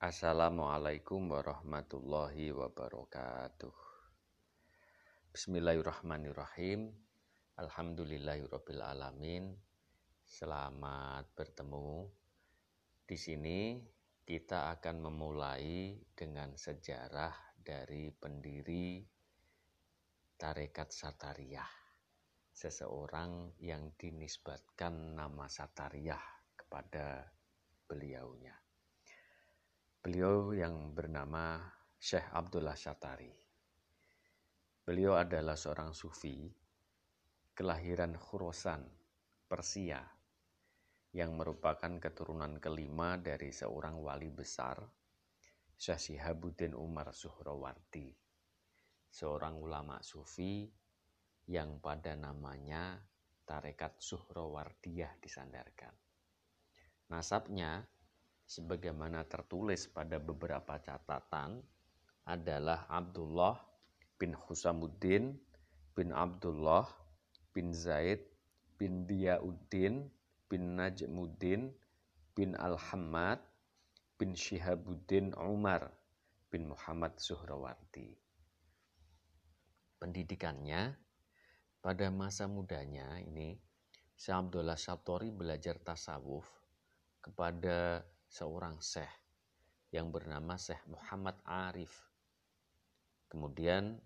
Assalamualaikum warahmatullahi wabarakatuh. Bismillahirrahmanirrahim. Alhamdulillahirabbil alamin. Selamat bertemu. Di sini kita akan memulai dengan sejarah dari pendiri Tarekat Satariyah. Seseorang yang dinisbatkan nama Satariyah kepada beliaunya. Beliau yang bernama Syekh Abdullah Syatari. Beliau adalah seorang sufi kelahiran Khurasan, Persia, yang merupakan keturunan kelima dari seorang wali besar, Syekh Sihabuddin Umar Suhrawardi, seorang ulama sufi yang pada namanya Tarekat Suhrawardiyah disandarkan. Nasabnya sebagaimana tertulis pada beberapa catatan adalah Abdullah bin Husamuddin bin Abdullah bin Zaid bin Diyauddin bin Najmuddin bin Al-Hammad bin Syihabuddin Umar bin Muhammad Suhrawardi. Pendidikannya pada masa mudanya ini Syekh Abdullah Satori belajar tasawuf kepada seorang syekh yang bernama Syekh Muhammad Arif. Kemudian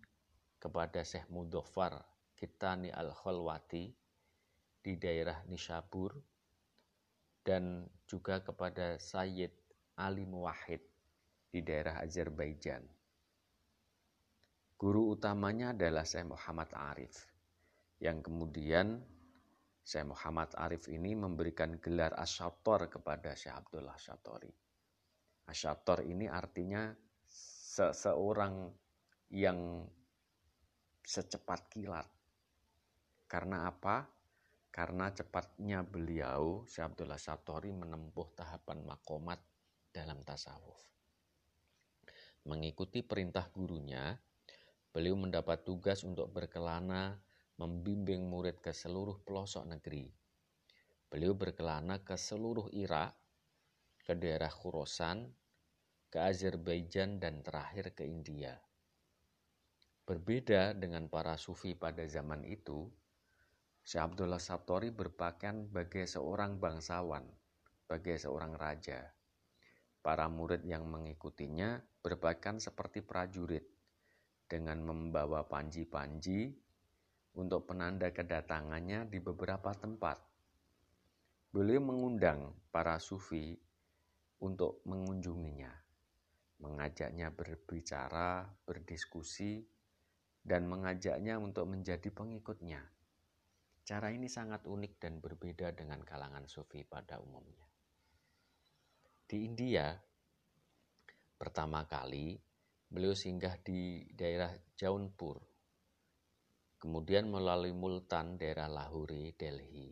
kepada Syekh Mudofar Kitani Al-Khalwati di daerah Nishabur dan juga kepada Sayyid Ali Muwahid di daerah Azerbaijan. Guru utamanya adalah Syekh Muhammad Arif yang kemudian Syekh Muhammad Arif ini memberikan gelar asyator kepada Syekh Abdullah Syatori. Asyator ini artinya seseorang yang secepat kilat. Karena apa? Karena cepatnya beliau, Syekh Abdullah Syatori menempuh tahapan makomat dalam tasawuf. Mengikuti perintah gurunya, beliau mendapat tugas untuk berkelana membimbing murid ke seluruh pelosok negeri. Beliau berkelana ke seluruh Irak, ke daerah Khurasan, ke Azerbaijan, dan terakhir ke India. Berbeda dengan para sufi pada zaman itu, Syekh Abdullah Satori berpakaian sebagai seorang bangsawan, sebagai seorang raja. Para murid yang mengikutinya berpakaian seperti prajurit, dengan membawa panji-panji untuk penanda kedatangannya di beberapa tempat. Beliau mengundang para sufi untuk mengunjunginya, mengajaknya berbicara, berdiskusi, dan mengajaknya untuk menjadi pengikutnya. Cara ini sangat unik dan berbeda dengan kalangan sufi pada umumnya. Di India, pertama kali beliau singgah di daerah Jaunpur, kemudian melalui Multan, daerah Lahori, Delhi.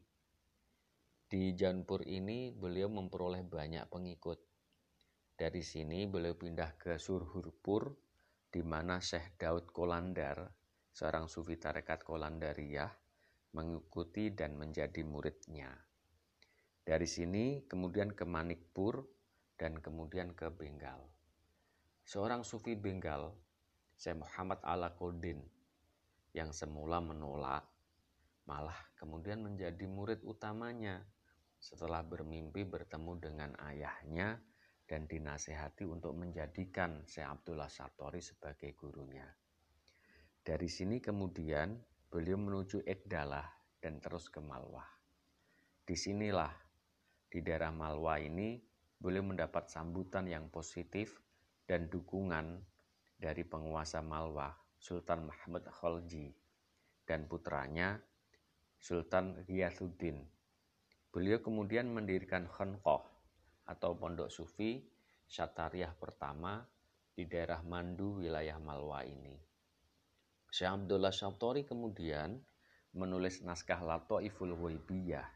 Di Jaunpur ini beliau memperoleh banyak pengikut. Dari sini beliau pindah ke Surhurpur, di mana Syekh Daud Kolandar, seorang sufi tarekat Kolandariyah, mengikuti dan menjadi muridnya. Dari sini kemudian ke Manikpur dan kemudian ke Bengal. Seorang sufi Bengal, Syekh Muhammad Alakodin, yang semula menolak, malah kemudian menjadi murid utamanya setelah bermimpi bertemu dengan ayahnya dan dinasehati untuk menjadikan Syekh Abdullah Satori sebagai gurunya. Dari sini kemudian beliau menuju Ekdalah dan terus ke Malwah. Di sinilah, di daerah Malwah ini, beliau mendapat sambutan yang positif dan dukungan dari penguasa Malwah Sultan Muhammad Khalji dan putranya Sultan Riyasuddin. Beliau kemudian mendirikan Khonqoh atau pondok sufi Syatariah pertama di daerah Mandu wilayah Malwa ini. Syekh Abdullah Syaftori kemudian menulis naskah Latoiful Waibiyah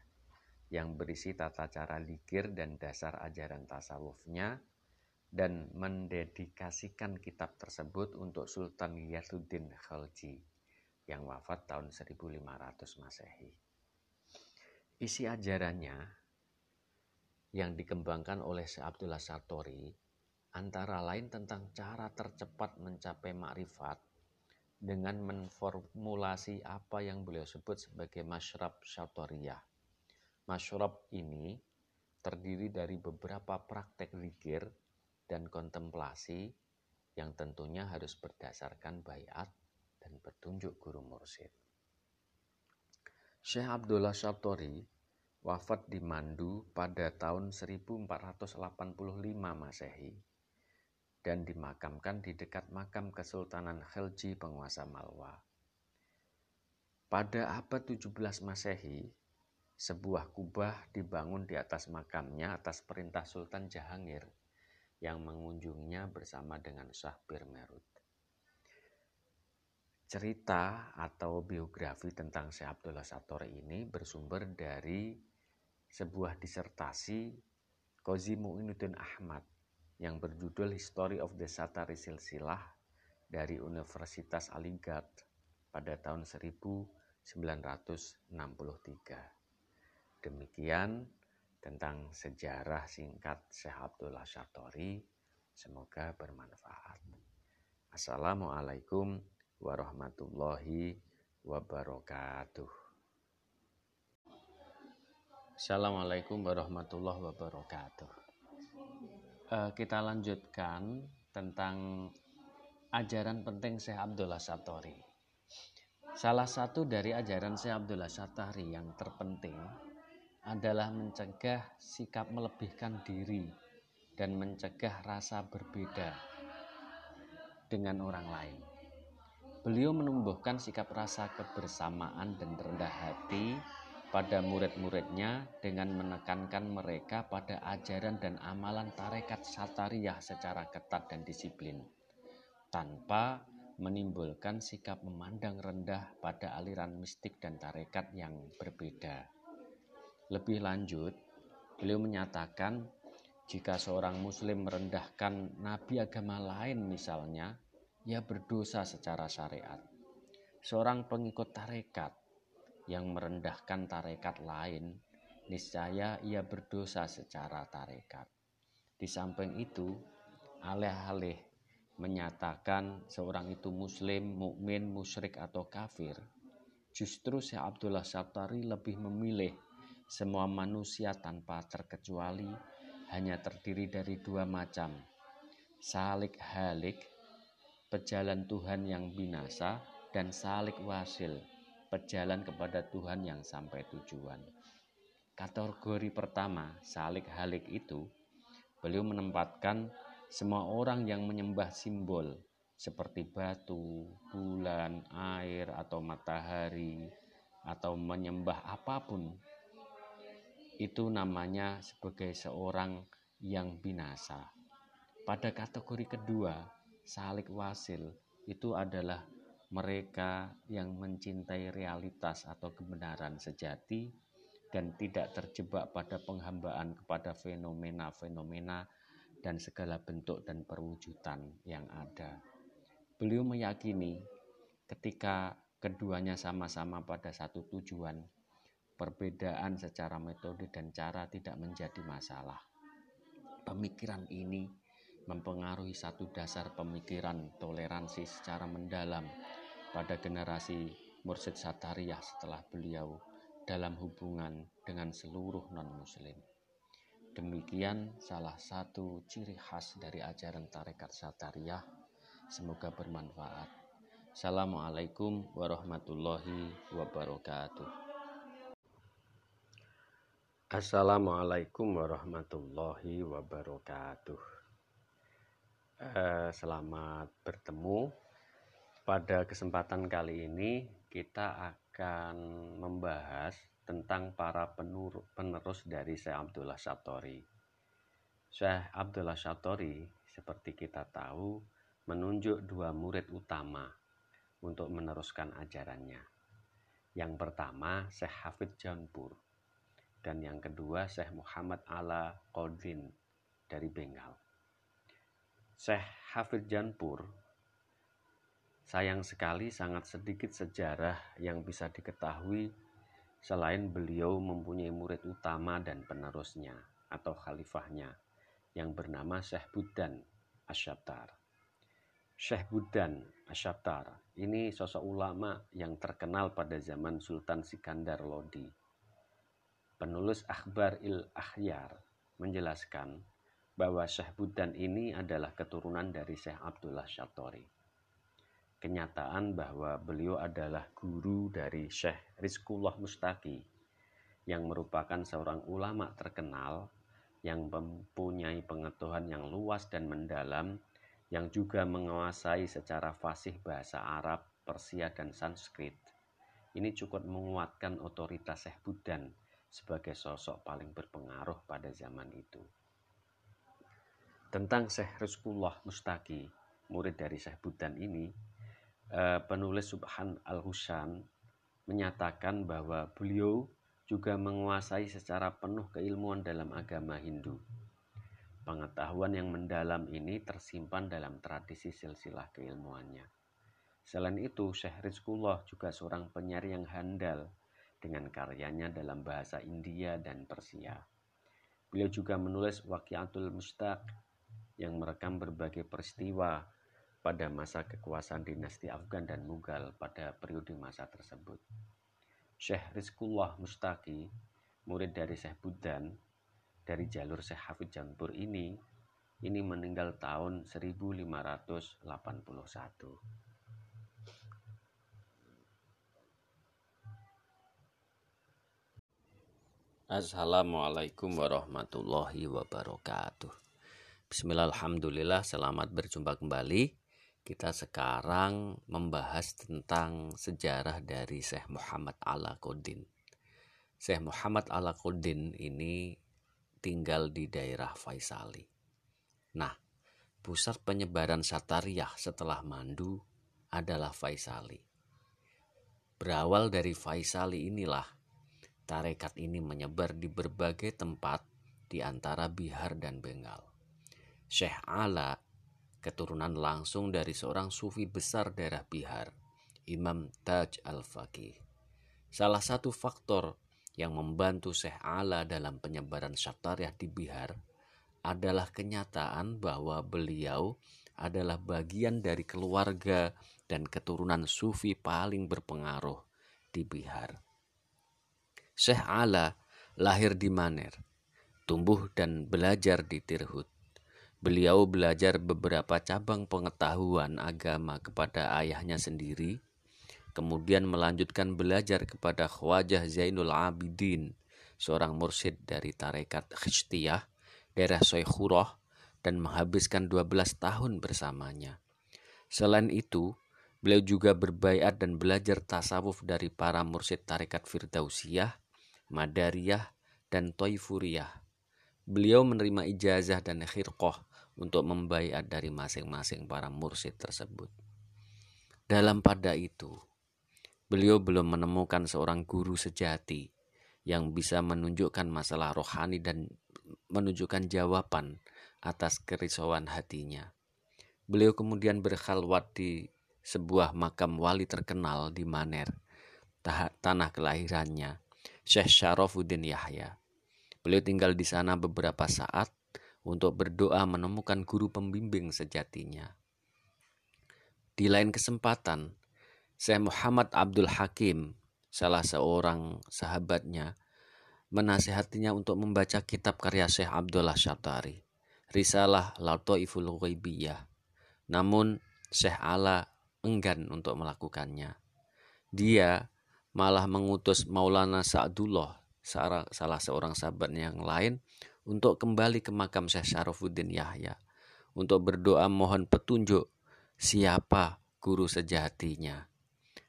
yang berisi tata cara likir dan dasar ajaran tasawufnya dan mendedikasikan kitab tersebut untuk Sultan Yasuddin Khalji yang wafat tahun 1500 Masehi. Isi ajarannya yang dikembangkan oleh Abdullah Satori antara lain tentang cara tercepat mencapai makrifat dengan menformulasi apa yang beliau sebut sebagai masyrab syatoriyah. Masyrab ini terdiri dari beberapa praktek zikir dan kontemplasi yang tentunya harus berdasarkan bayat dan petunjuk guru mursyid. Syekh Abdullah Syatori wafat di Mandu pada tahun 1485 Masehi dan dimakamkan di dekat makam Kesultanan Khelji penguasa Malwa. Pada abad 17 Masehi, sebuah kubah dibangun di atas makamnya atas perintah Sultan Jahangir yang mengunjungnya bersama dengan Syah Birmerut. Cerita atau biografi tentang Syekh Abdullah Satori ini bersumber dari sebuah disertasi Qazi Mu'inuddin Ahmad yang berjudul History of the Satari Silsilah dari Universitas Aligarh pada tahun 1963. Demikian tentang sejarah singkat Syekh Abdullah Syatori. Semoga bermanfaat. Assalamualaikum warahmatullahi wabarakatuh. Assalamualaikum warahmatullahi wabarakatuh uh, kita lanjutkan tentang ajaran penting Syekh Abdullah Satori. Salah satu dari ajaran Syekh Abdullah Satari yang terpenting adalah mencegah sikap melebihkan diri dan mencegah rasa berbeda dengan orang lain. Beliau menumbuhkan sikap rasa kebersamaan dan rendah hati pada murid-muridnya dengan menekankan mereka pada ajaran dan amalan tarekat satariyah secara ketat dan disiplin tanpa menimbulkan sikap memandang rendah pada aliran mistik dan tarekat yang berbeda. Lebih lanjut, beliau menyatakan jika seorang muslim merendahkan nabi agama lain misalnya, ia berdosa secara syariat. Seorang pengikut tarekat yang merendahkan tarekat lain, niscaya ia berdosa secara tarekat. Di samping itu, alih-alih menyatakan seorang itu muslim, mukmin, musyrik atau kafir, justru Syekh Abdullah Syatari lebih memilih semua manusia tanpa terkecuali hanya terdiri dari dua macam, salik halik, pejalan Tuhan yang binasa, dan salik wasil, pejalan kepada Tuhan yang sampai tujuan. Kategori pertama, salik halik itu, beliau menempatkan semua orang yang menyembah simbol seperti batu, bulan, air, atau matahari, atau menyembah apa pun, itu namanya sebagai seorang yang binasa. Pada kategori kedua, salik wasil itu adalah mereka yang mencintai realitas atau kebenaran sejati dan tidak terjebak pada penghambaan kepada fenomena-fenomena dan segala bentuk dan perwujudan yang ada. Beliau meyakini ketika keduanya sama-sama pada satu tujuan, perbedaan secara metode dan cara tidak menjadi masalah. Pemikiran ini mempengaruhi satu dasar pemikiran toleransi secara mendalam pada generasi Mursid Satariyah setelah beliau dalam hubungan dengan seluruh non-muslim. Demikian salah satu ciri khas dari ajaran tarekat Satariyah. Semoga bermanfaat. Assalamualaikum warahmatullahi wabarakatuh. Assalamualaikum warahmatullahi wabarakatuh. Uh, selamat bertemu pada kesempatan kali ini kita akan membahas tentang para penerus dari Syekh Abdullah Satori. Syekh Abdullah Satori, seperti kita tahu, menunjuk dua murid utama untuk meneruskan ajarannya. Yang pertama Syekh Hafid Janpur dan yang kedua Syekh Muhammad Ala Qodin dari Bengal. Syekh Hafid Janpur Sayang sekali sangat sedikit sejarah yang bisa diketahui selain beliau mempunyai murid utama dan penerusnya atau khalifahnya yang bernama Syekh Budan Asyattar. Syekh Budan Asyattar ini sosok ulama yang terkenal pada zaman Sultan Sikandar Lodi. Penulis Akhbar il Akhyar menjelaskan bahwa Syekh Budan ini adalah keturunan dari Syekh Abdullah Syatori. Kenyataan bahwa beliau adalah guru dari Syekh Rizkullah Mustaki yang merupakan seorang ulama terkenal yang mempunyai pengetahuan yang luas dan mendalam yang juga menguasai secara fasih bahasa Arab, Persia, dan Sanskrit. Ini cukup menguatkan otoritas Syekh Budan sebagai sosok paling berpengaruh pada zaman itu. Tentang Syekh Rizkullah Mustaki, murid dari Syekh Budan ini, eh, penulis Subhan Al-Husan menyatakan bahwa beliau juga menguasai secara penuh keilmuan dalam agama Hindu Pengetahuan yang mendalam ini tersimpan dalam tradisi silsilah keilmuannya. Selain itu, Syekh Rizkullah juga seorang penyair yang handal dengan karyanya dalam bahasa India dan Persia. Beliau juga menulis Waqiatul Mustaq yang merekam berbagai peristiwa pada masa kekuasaan dinasti Afgan dan Mughal pada periode masa tersebut. Syekh Rizkullah Mustaki, murid dari Syekh Budan, dari jalur Syekh Hafid Jampur ini ini meninggal tahun 1581. Assalamualaikum warahmatullahi wabarakatuh. Bismillahirrahmanirrahim. Selamat berjumpa kembali. Kita sekarang membahas tentang sejarah dari Syekh Muhammad Alaquddin. Syekh Muhammad Alaquddin ini tinggal di daerah Faisali. Nah, pusat penyebaran Satariyah setelah Mandu adalah Faisali. Berawal dari Faisali inilah tarekat ini menyebar di berbagai tempat di antara Bihar dan Bengal. Syekh Ala keturunan langsung dari seorang sufi besar daerah Bihar, Imam Taj al-Faqih. Salah satu faktor yang membantu Syekh Ala dalam penyebaran Syatariah di Bihar adalah kenyataan bahwa beliau adalah bagian dari keluarga dan keturunan sufi paling berpengaruh di Bihar. Syekh Ala lahir di Maner, tumbuh dan belajar di Tirhut. Beliau belajar beberapa cabang pengetahuan agama kepada ayahnya sendiri kemudian melanjutkan belajar kepada Khwajah Zainul Abidin, seorang mursyid dari tarekat Khishtiyah, daerah Soikhurah, dan menghabiskan 12 tahun bersamanya. Selain itu, beliau juga berbaiat dan belajar tasawuf dari para mursyid tarekat Firdausiyah, Madariyah, dan Toifuriyah. Beliau menerima ijazah dan khirqoh untuk membaiat dari masing-masing para mursyid tersebut. Dalam pada itu, beliau belum menemukan seorang guru sejati yang bisa menunjukkan masalah rohani dan menunjukkan jawaban atas kerisauan hatinya. Beliau kemudian berkhalwat di sebuah makam wali terkenal di Maner, tanah kelahirannya, Syekh Syarafuddin Yahya. Beliau tinggal di sana beberapa saat untuk berdoa menemukan guru pembimbing sejatinya. Di lain kesempatan, Syekh Muhammad Abdul Hakim, salah seorang sahabatnya, menasihatinya untuk membaca kitab karya Syekh Abdullah Syatari, Risalah Lataiful Ghaibiyah. Namun Syekh Ala enggan untuk melakukannya. Dia malah mengutus Maulana Sa'dullah, salah seorang sahabatnya yang lain, untuk kembali ke makam Syekh Syarafuddin Yahya untuk berdoa mohon petunjuk siapa guru sejatinya.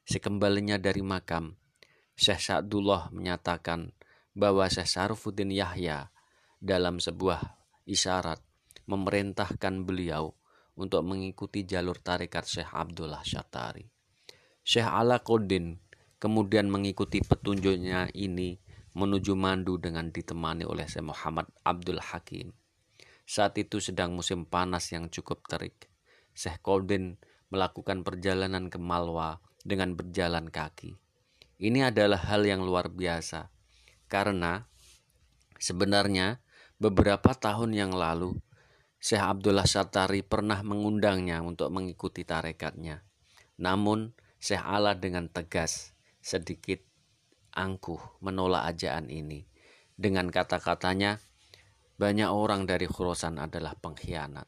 Sekembalinya dari makam, Syekh Sa'dullah menyatakan bahwa Syekh Sarufuddin Yahya dalam sebuah isyarat memerintahkan beliau untuk mengikuti jalur tarikat Syekh Abdullah Syatari. Syekh Alaquddin kemudian mengikuti petunjuknya ini menuju Mandu dengan ditemani oleh Syekh Muhammad Abdul Hakim. Saat itu sedang musim panas yang cukup terik. Syekh Qaddin melakukan perjalanan ke Malwa dengan berjalan kaki. Ini adalah hal yang luar biasa karena sebenarnya beberapa tahun yang lalu Syekh Abdullah Satari pernah mengundangnya untuk mengikuti tarekatnya. Namun Syekh Allah dengan tegas sedikit angkuh menolak ajaan ini. Dengan kata-katanya, banyak orang dari Khurasan adalah pengkhianat.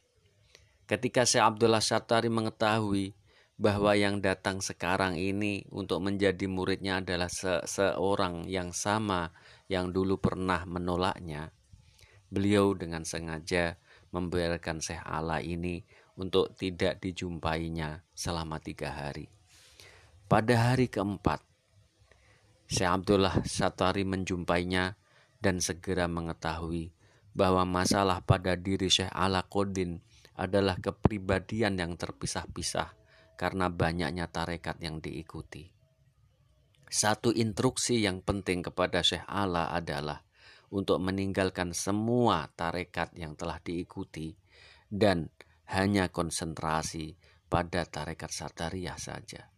Ketika Syekh Abdullah Satari mengetahui bahwa yang datang sekarang ini untuk menjadi muridnya adalah seseorang yang sama yang dulu pernah menolaknya, beliau dengan sengaja membiarkan Syekh Allah ini untuk tidak dijumpainya selama tiga hari. Pada hari keempat, Syekh Abdullah Satari menjumpainya dan segera mengetahui bahwa masalah pada diri Syekh Ala Kodin adalah kepribadian yang terpisah-pisah karena banyaknya tarekat yang diikuti. Satu instruksi yang penting kepada Syekh Ala adalah untuk meninggalkan semua tarekat yang telah diikuti dan hanya konsentrasi pada tarekat Satariyah saja.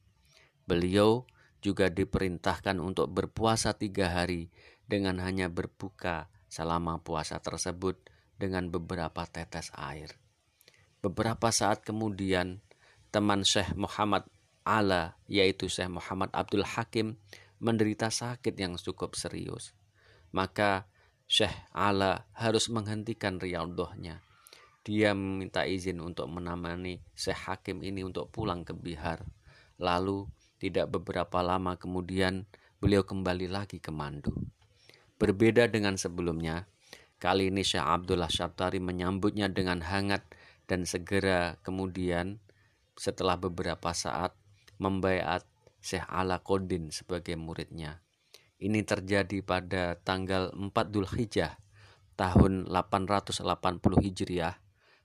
Beliau juga diperintahkan untuk berpuasa tiga hari dengan hanya berbuka selama puasa tersebut dengan beberapa tetes air. Beberapa saat kemudian, teman Syekh Muhammad Ala, yaitu Syekh Muhammad Abdul Hakim, menderita sakit yang cukup serius. Maka Syekh Ala harus menghentikan riadohnya. Dia meminta izin untuk menemani Syekh Hakim ini untuk pulang ke Bihar. Lalu tidak beberapa lama kemudian, beliau kembali lagi ke Mandu. Berbeda dengan sebelumnya, kali ini Syekh Abdullah Syabtari menyambutnya dengan hangat dan segera kemudian setelah beberapa saat membaiat Syekh Ala Kodin sebagai muridnya. Ini terjadi pada tanggal 4 Dhul Hijjah tahun 880 Hijriah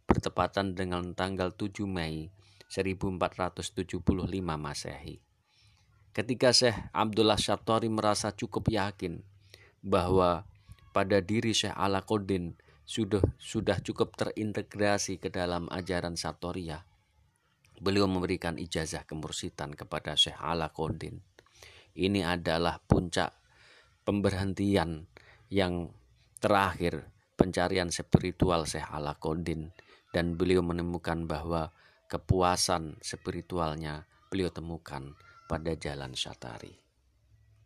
bertepatan dengan tanggal 7 Mei 1475 Masehi. Ketika Syekh Abdullah Syartori merasa cukup yakin bahwa pada diri Syekh Alakodin sudah sudah cukup terintegrasi ke dalam ajaran Sartoria, beliau memberikan ijazah kemursitan kepada Syekh Alakodin. Ini adalah puncak pemberhentian yang terakhir pencarian spiritual Syekh Alakodin dan beliau menemukan bahwa kepuasan spiritualnya beliau temukan pada jalan Syatari.